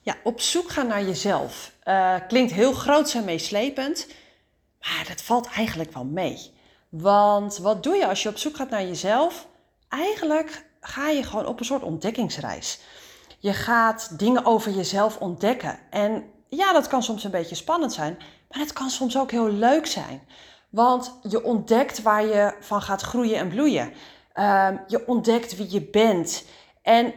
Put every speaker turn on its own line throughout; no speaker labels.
Ja, op zoek gaan naar jezelf. Uh, klinkt heel groot en meeslepend, maar dat valt eigenlijk wel mee. Want wat doe je als je op zoek gaat naar jezelf? Eigenlijk ga je gewoon op een soort ontdekkingsreis. Je gaat dingen over jezelf ontdekken. En ja, dat kan soms een beetje spannend zijn, maar het kan soms ook heel leuk zijn. Want je ontdekt waar je van gaat groeien en bloeien. Uh, je ontdekt wie je bent. En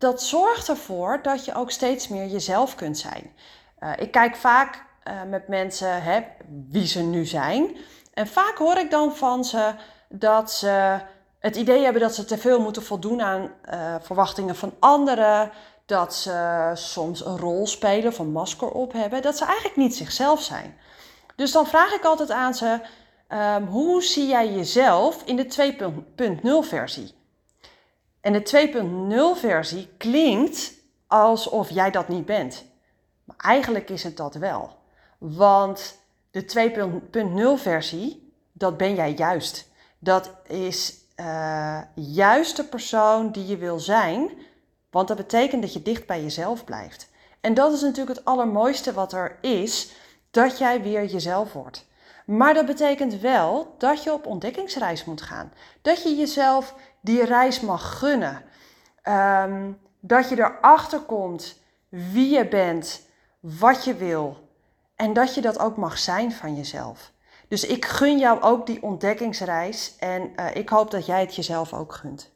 dat zorgt ervoor dat je ook steeds meer jezelf kunt zijn. Uh, ik kijk vaak uh, met mensen hè, wie ze nu zijn. En vaak hoor ik dan van ze dat ze het idee hebben dat ze te veel moeten voldoen aan uh, verwachtingen van anderen. Dat ze soms een rol spelen of een masker op hebben. Dat ze eigenlijk niet zichzelf zijn. Dus dan vraag ik altijd aan ze: um, hoe zie jij jezelf in de 2.0 versie? En de 2.0 versie klinkt alsof jij dat niet bent. Maar eigenlijk is het dat wel. Want de 2.0 versie, dat ben jij juist. Dat is uh, juist de persoon die je wil zijn. Want dat betekent dat je dicht bij jezelf blijft. En dat is natuurlijk het allermooiste wat er is, dat jij weer jezelf wordt. Maar dat betekent wel dat je op ontdekkingsreis moet gaan. Dat je jezelf die reis mag gunnen. Um, dat je erachter komt wie je bent, wat je wil. En dat je dat ook mag zijn van jezelf. Dus ik gun jou ook die ontdekkingsreis en uh, ik hoop dat jij het jezelf ook gunt.